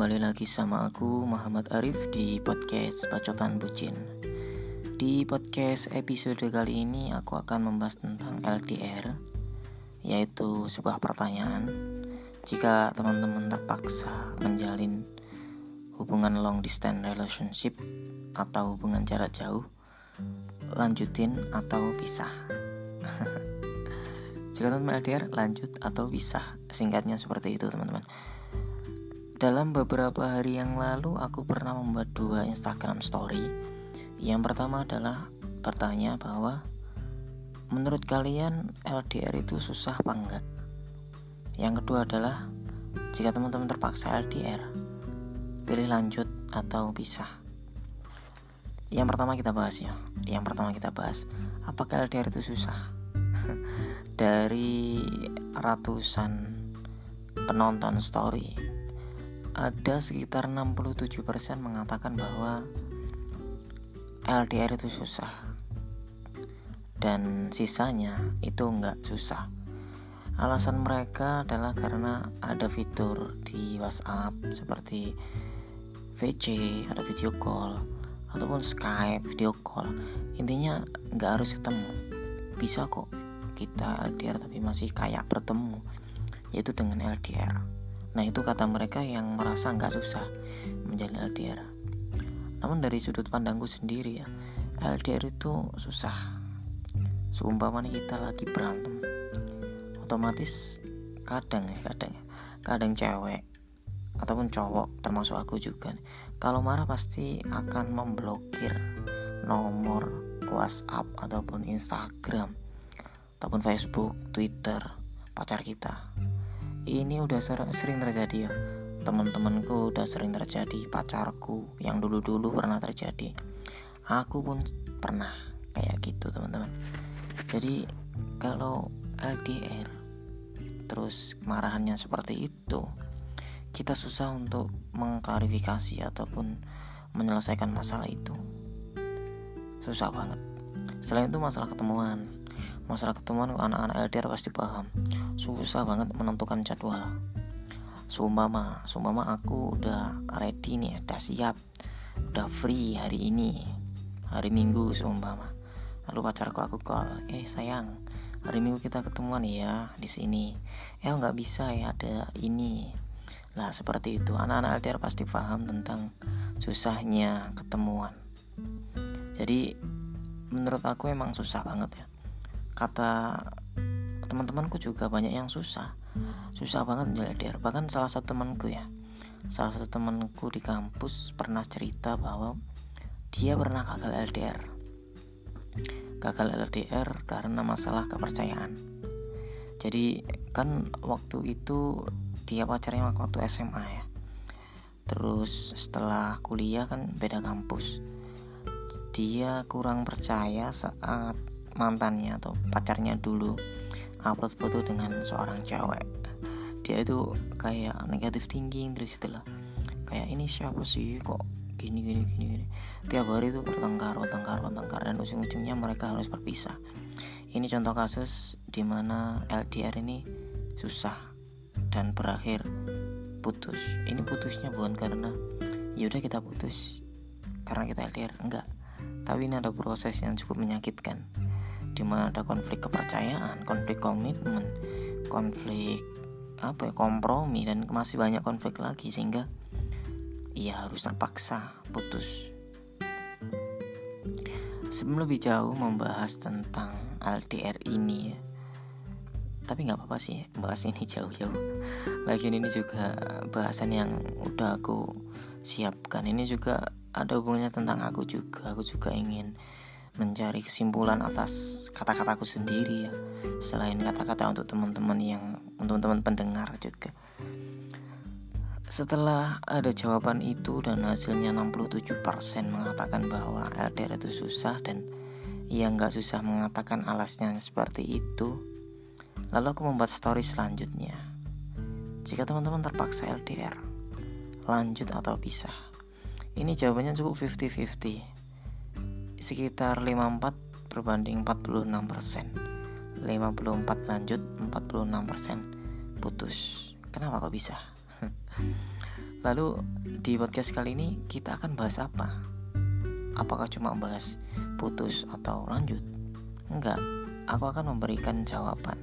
kembali lagi sama aku Muhammad Arif di podcast Bacotan Bucin. Di podcast episode kali ini aku akan membahas tentang LDR Yaitu sebuah pertanyaan. Jika teman-teman terpaksa menjalin hubungan long distance relationship Atau hubungan jarak jauh Lanjutin atau pisah. Jika teman-teman LDR lanjut atau pisah. Singkatnya seperti itu teman-teman dalam beberapa hari yang lalu aku pernah membuat dua Instagram story. Yang pertama adalah bertanya bahwa menurut kalian LDR itu susah apa enggak? Yang kedua adalah jika teman-teman terpaksa LDR, pilih lanjut atau pisah. Yang pertama kita bahas ya. Yang pertama kita bahas apakah LDR itu susah? Dari ratusan penonton story ada sekitar 67% mengatakan bahwa LDR itu susah. Dan sisanya itu enggak susah. Alasan mereka adalah karena ada fitur di WhatsApp seperti VC ada video call ataupun Skype video call. Intinya nggak harus ketemu. Bisa kok kita LDR tapi masih kayak bertemu yaitu dengan LDR Nah itu kata mereka yang merasa nggak susah menjalin LDR. Namun dari sudut pandangku sendiri ya, LDR itu susah. Seumpama kita lagi berantem, otomatis kadang ya kadang ya, kadang cewek ataupun cowok termasuk aku juga kalau marah pasti akan memblokir nomor WhatsApp ataupun Instagram ataupun Facebook, Twitter pacar kita ini udah sering terjadi ya. Teman-temanku udah sering terjadi pacarku yang dulu-dulu pernah terjadi. Aku pun pernah kayak gitu teman-teman. Jadi kalau LDR terus kemarahannya seperti itu kita susah untuk mengklarifikasi ataupun menyelesaikan masalah itu. Susah banget. Selain itu masalah ketemuan masalah ketemuan anak-anak LDR pasti paham susah banget menentukan jadwal Sumpama, sumpama aku udah ready nih, udah siap, udah free hari ini, hari Minggu sumpama. Lalu pacarku aku call, eh sayang, hari Minggu kita ketemuan ya di sini. Eh nggak bisa ya ada ini. Lah seperti itu, anak-anak LDR pasti paham tentang susahnya ketemuan. Jadi menurut aku emang susah banget ya kata teman-temanku juga banyak yang susah. Susah banget menjalani LDR bahkan salah satu temanku ya salah satu temanku di kampus pernah cerita bahwa dia pernah gagal LDR gagal LDR karena masalah kepercayaan. Jadi kan waktu itu dia pacarnya waktu SMA ya. Terus setelah kuliah kan beda kampus. Dia kurang percaya saat mantannya atau pacarnya dulu upload foto dengan seorang cewek. Dia itu kayak negatif thinking terus itulah kayak ini siapa sih? Kok gini gini gini gini? Tiap hari itu bertengkar bertengkar bertengkar dan ujung-ujungnya mereka harus berpisah. Ini contoh kasus di mana LDR ini susah dan berakhir putus. Ini putusnya bukan karena yaudah kita putus karena kita LDR enggak. Tapi ini ada proses yang cukup menyakitkan di mana ada konflik kepercayaan konflik komitmen konflik apa ya kompromi dan masih banyak konflik lagi sehingga ia harus terpaksa putus. Sebelum lebih jauh membahas tentang LDR ini ya tapi nggak apa-apa sih bahas ini jauh-jauh. Lagian ini juga bahasan yang udah aku siapkan. Ini juga ada hubungannya tentang aku juga. Aku juga ingin mencari kesimpulan atas kata-kataku sendiri ya. Selain kata-kata untuk teman-teman yang untuk teman-teman pendengar juga setelah ada jawaban itu dan hasilnya 67% mengatakan bahwa LDR itu susah dan ia nggak susah mengatakan alasnya seperti itu lalu aku membuat story selanjutnya. Jika teman-teman terpaksa LDR lanjut atau pisah? Ini jawabannya cukup 50-50 sekitar 54 berbanding 46 persen 54 lanjut 46 persen putus kenapa kok bisa Lalu di podcast kali ini kita akan bahas apa? Apakah cuma bahas putus atau lanjut? Enggak, aku akan memberikan jawaban.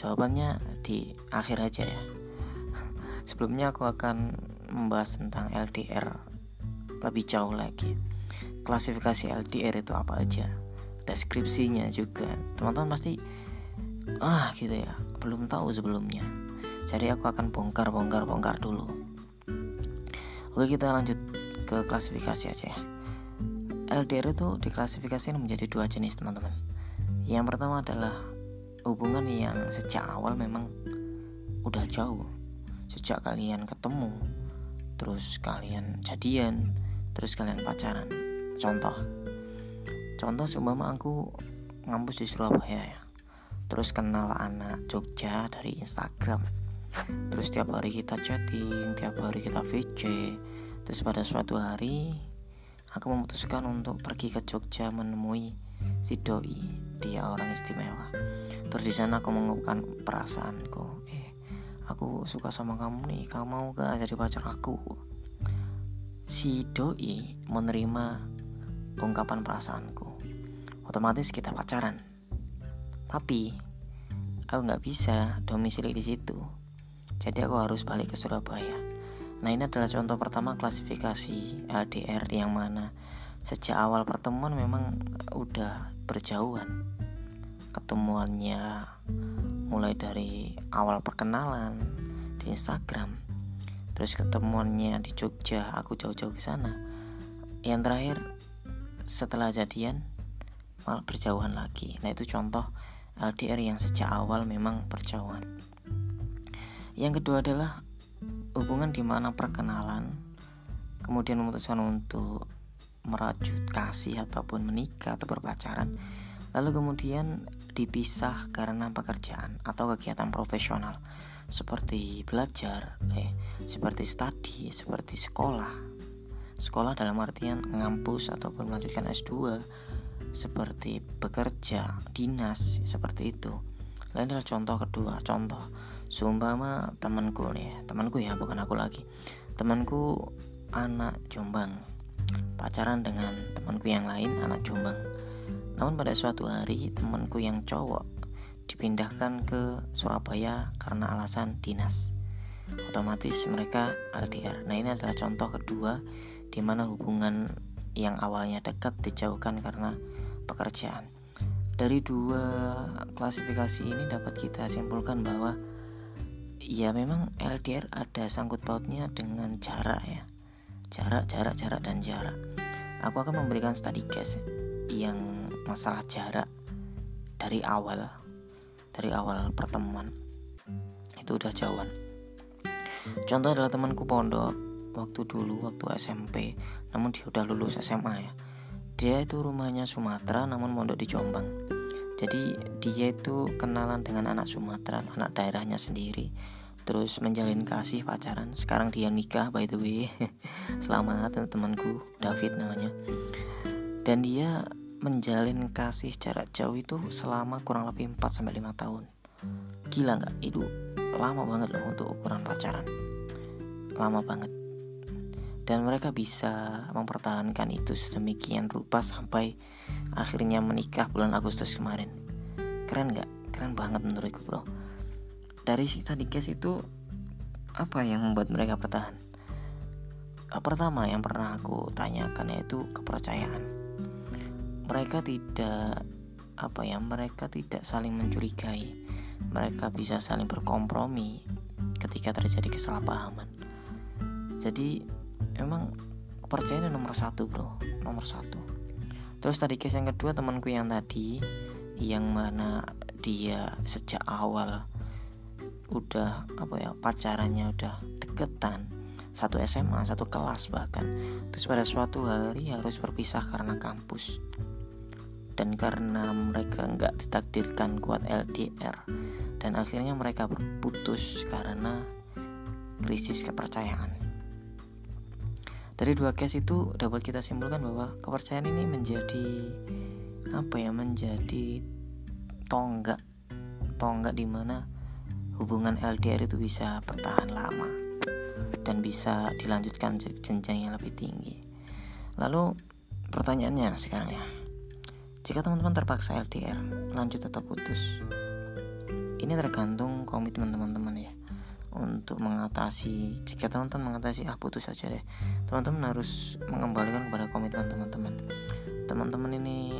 Jawabannya di akhir aja ya. Sebelumnya aku akan membahas tentang LDR lebih jauh lagi. Klasifikasi LDR itu apa aja? Deskripsinya juga. Teman-teman pasti ah gitu ya, belum tahu sebelumnya. Jadi aku akan bongkar bongkar bongkar dulu. Oke, kita lanjut ke klasifikasi aja ya. LDR itu diklasifikasikan menjadi dua jenis, teman-teman. Yang pertama adalah hubungan yang sejak awal memang udah jauh. Sejak kalian ketemu, terus kalian jadian, terus kalian pacaran. Contoh. Contoh seumpama aku ngampus di Surabaya ya. Terus kenal anak Jogja dari Instagram. Terus tiap hari kita chatting, tiap hari kita VC. Terus pada suatu hari aku memutuskan untuk pergi ke Jogja menemui si doi. Dia orang istimewa. Terus di sana aku mengungkapkan perasaanku. Eh, aku suka sama kamu nih kamu mau gak jadi pacar aku si doi menerima ungkapan perasaanku. Otomatis kita pacaran. Tapi aku nggak bisa domisili di situ. Jadi aku harus balik ke Surabaya. Nah ini adalah contoh pertama klasifikasi LDR yang mana sejak awal pertemuan memang udah berjauhan. Ketemuannya mulai dari awal perkenalan di Instagram terus ketemuannya di Jogja aku jauh-jauh ke sana. Yang terakhir setelah jadian malah berjauhan lagi nah itu contoh LDR yang sejak awal memang berjauhan yang kedua adalah hubungan di mana perkenalan kemudian memutuskan untuk merajut kasih ataupun menikah atau berpacaran lalu kemudian dipisah karena pekerjaan atau kegiatan profesional seperti belajar, eh, seperti studi, seperti sekolah. Sekolah dalam artian ngampus ataupun melanjutkan S2, seperti bekerja, dinas, seperti itu. Lain adalah contoh kedua, contoh seumpama temanku nih, temanku ya bukan aku lagi. Temanku anak Jombang, pacaran dengan temanku yang lain anak Jombang namun pada suatu hari temanku yang cowok dipindahkan ke Surabaya karena alasan dinas. Otomatis mereka LDR. Nah ini adalah contoh kedua di mana hubungan yang awalnya dekat dijauhkan karena pekerjaan. Dari dua klasifikasi ini dapat kita simpulkan bahwa ya memang LDR ada sangkut pautnya dengan jarak ya. Jarak, jarak, jarak dan jarak. Aku akan memberikan study case yang masalah jarak dari awal dari awal pertemuan itu udah jauhan contoh adalah temanku pondok waktu dulu waktu SMP namun dia udah lulus SMA ya. Dia itu rumahnya Sumatera namun mondok di Jombang. Jadi dia itu kenalan dengan anak Sumatera anak daerahnya sendiri. Terus menjalin kasih pacaran. Sekarang dia nikah by the way. Selamat temanku David namanya. Dan dia menjalin kasih jarak jauh itu selama kurang lebih 4 sampai 5 tahun. Gila nggak? Itu lama banget loh untuk ukuran pacaran. Lama banget. Dan mereka bisa mempertahankan itu sedemikian rupa sampai akhirnya menikah bulan Agustus kemarin. Keren nggak? Keren banget menurutku bro. Dari si tadi case itu apa yang membuat mereka bertahan? Pertama yang pernah aku tanyakan yaitu kepercayaan mereka tidak apa ya mereka tidak saling mencurigai mereka bisa saling berkompromi ketika terjadi kesalahpahaman. Jadi emang kepercayaan nomor satu bro. Nomor satu. Terus tadi case yang kedua temanku yang tadi yang mana dia sejak awal udah apa ya pacarannya udah deketan. Satu SMA satu kelas bahkan. Terus pada suatu hari harus berpisah karena kampus. Dan karena mereka nggak ditakdirkan kuat LDR dan akhirnya mereka berputus karena krisis kepercayaan. Dari dua case itu dapat kita simpulkan bahwa kepercayaan ini menjadi apa ya menjadi tonggak tonggak di mana hubungan LDR itu bisa bertahan lama. dan bisa dilanjutkan jenjang yang lebih tinggi. Lalu pertanyaannya sekarang ya, jika teman-teman terpaksa LDR, lanjut atau putus? Ini tergantung komitmen teman-teman ya. Untuk mengatasi jika teman-teman mengatasi ah putus saja deh. Teman-teman harus mengembalikan kepada komitmen teman-teman. Teman-teman ini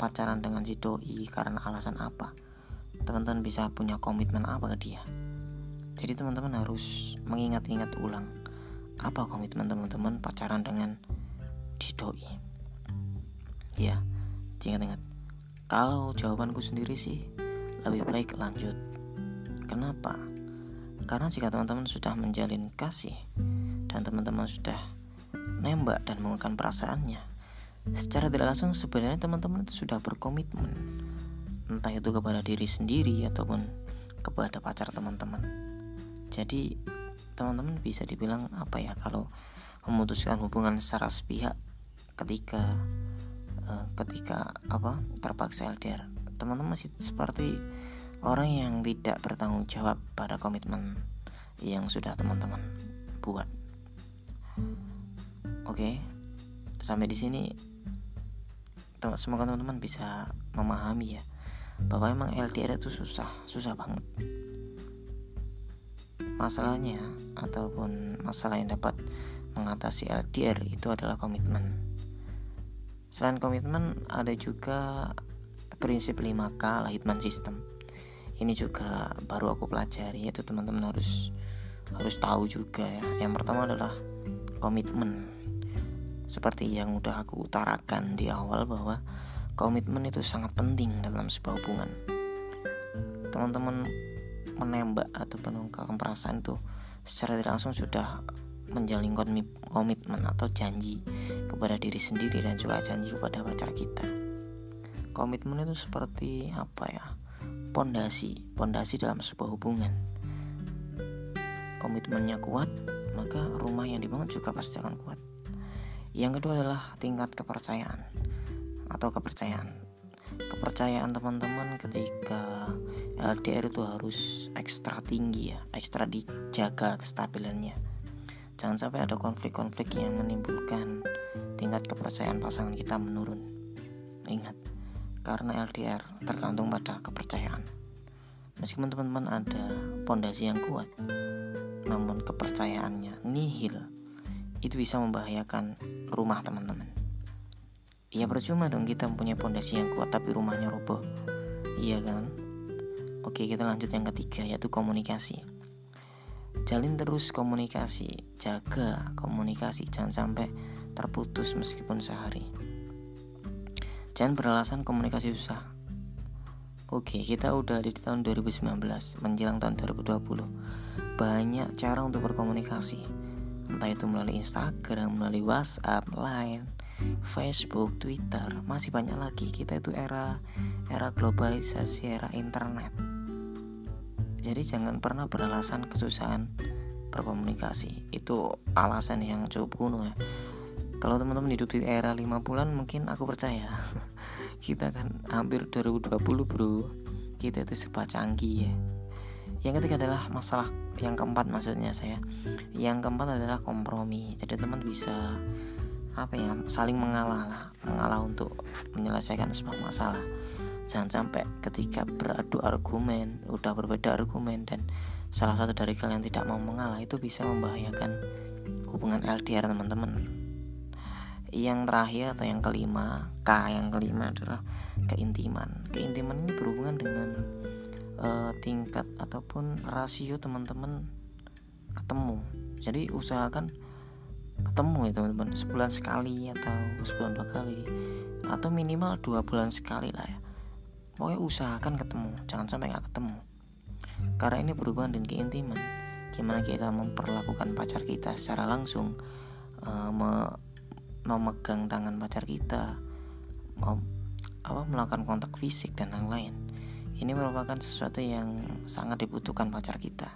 pacaran dengan si doi karena alasan apa? Teman-teman bisa punya komitmen apa ke dia? Jadi teman-teman harus mengingat-ingat ulang apa komitmen teman-teman pacaran dengan si doi? Ya ingat-ingat kalau jawabanku sendiri sih lebih baik lanjut. Kenapa? Karena jika teman-teman sudah menjalin kasih dan teman-teman sudah nembak dan mengungkapkan perasaannya, secara tidak langsung sebenarnya teman-teman itu sudah berkomitmen, entah itu kepada diri sendiri ataupun kepada pacar teman-teman. Jadi teman-teman bisa dibilang apa ya kalau memutuskan hubungan secara sepihak ketika uh, ketika apa terpaksa LDR teman-teman masih seperti orang yang tidak bertanggung jawab pada komitmen yang sudah teman-teman buat. Oke, sampai di sini semoga teman-teman bisa memahami ya bahwa emang LDR itu susah, susah banget. Masalahnya ataupun masalah yang dapat mengatasi LDR itu adalah komitmen. Selain komitmen ada juga prinsip 5K Lahitman System. Ini juga baru aku pelajari yaitu teman-teman harus harus tahu juga ya. Yang pertama adalah komitmen. Seperti yang udah aku utarakan di awal bahwa komitmen itu sangat penting dalam sebuah hubungan. Teman-teman menembak atau mengungkapkan perasaan itu secara tidak langsung sudah menjalin komitmen atau janji kepada diri sendiri dan juga janji kepada pacar kita komitmen itu seperti apa ya pondasi, pondasi dalam sebuah hubungan. Komitmennya kuat, maka rumah yang dibangun juga pasti akan kuat. Yang kedua adalah tingkat kepercayaan atau kepercayaan. Kepercayaan teman-teman ketika LDR itu harus ekstra tinggi ya, ekstra dijaga kestabilannya. Jangan sampai ada konflik-konflik yang menimbulkan tingkat kepercayaan pasangan kita menurun. Ingat, karena LDR tergantung pada kepercayaan. Meskipun teman-teman ada pondasi yang kuat, namun kepercayaannya nihil, itu bisa membahayakan rumah teman-teman. Ya percuma dong kita mempunyai pondasi yang kuat tapi rumahnya roboh. Iya kan? Oke, kita lanjut yang ketiga yaitu komunikasi. Jalin terus komunikasi, jaga komunikasi, jangan sampai terputus meskipun sehari. Jangan beralasan komunikasi susah. Oke, kita udah di tahun 2019 menjelang tahun 2020. Banyak cara untuk berkomunikasi. Entah itu melalui Instagram, melalui WhatsApp, Line, Facebook, Twitter, masih banyak lagi. Kita itu era era globalisasi, era internet. Jadi jangan pernah beralasan kesusahan berkomunikasi. Itu alasan yang cukup kuno ya kalau teman-teman hidup di era 5 bulan mungkin aku percaya. Kita kan hampir 2020 bro. Kita itu serba canggih ya. Yang ketiga adalah masalah yang keempat maksudnya saya. Yang keempat adalah kompromi. Jadi teman bisa apa ya saling mengalah lah. Mengalah untuk menyelesaikan sebuah masalah. Jangan sampai ketika beradu argumen udah berbeda argumen dan salah satu dari kalian tidak mau mengalah itu bisa membahayakan hubungan LDR teman-teman yang terakhir atau yang kelima K yang kelima adalah keintiman. Keintiman ini berhubungan dengan uh, tingkat ataupun rasio teman-teman ketemu. Jadi usahakan ketemu ya teman-teman. Sebulan sekali atau sebulan dua kali atau minimal dua bulan sekali lah ya. Pokoknya usahakan ketemu jangan sampai nggak ketemu. Karena ini berhubungan dengan keintiman. Gimana kita memperlakukan pacar kita secara langsung uh, memegang tangan pacar kita mau apa melakukan kontak fisik dan lain-lain. Ini merupakan sesuatu yang sangat dibutuhkan pacar kita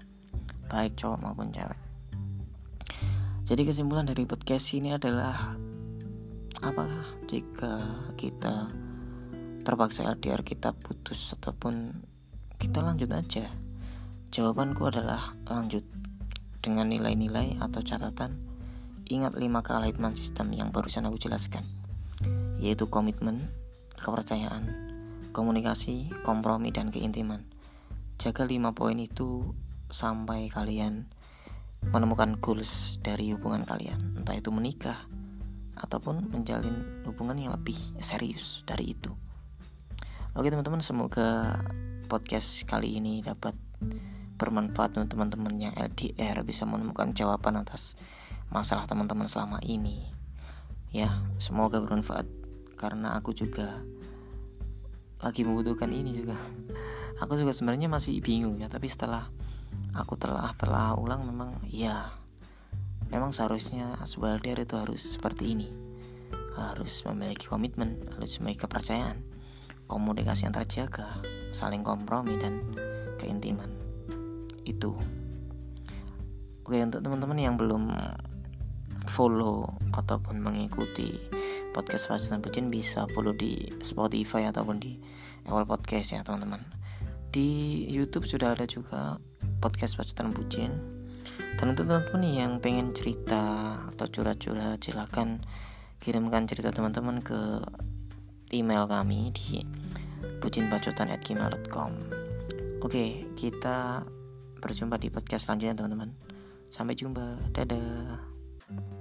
baik cowok maupun cewek. Jadi kesimpulan dari podcast ini adalah apakah jika kita terpaksa LDR kita putus ataupun kita lanjut aja? Jawabanku adalah lanjut. Dengan nilai-nilai atau catatan ingat lima kealaitman sistem yang barusan aku jelaskan yaitu komitmen, kepercayaan, komunikasi, kompromi, dan keintiman. Jaga lima poin itu sampai kalian menemukan goals dari hubungan kalian, entah itu menikah ataupun menjalin hubungan yang lebih serius dari itu. Oke teman-teman, semoga podcast kali ini dapat bermanfaat untuk teman-teman yang LDR bisa menemukan jawaban atas masalah teman-teman selama ini. Ya, semoga bermanfaat. Karena aku juga lagi membutuhkan ini juga. Aku juga sebenarnya masih bingung ya tapi setelah aku telah telah ulang memang ya memang seharusnya Aswalder itu harus seperti ini. Harus memiliki komitmen harus memiliki kepercayaan. Komunikasi yang terjaga saling kompromi dan keintiman. Itu. Oke untuk teman-teman yang belum follow ataupun mengikuti podcast Pacutan Bucin bisa follow di Spotify ataupun di Apple Podcast ya teman-teman di YouTube sudah ada juga podcast Pacutan Bucin dan untuk teman-teman yang pengen cerita atau curhat-curhat silakan kirimkan cerita teman-teman ke email kami di bucinbacotan@gmail.com Oke, kita berjumpa di podcast selanjutnya teman-teman. Sampai jumpa. Dadah.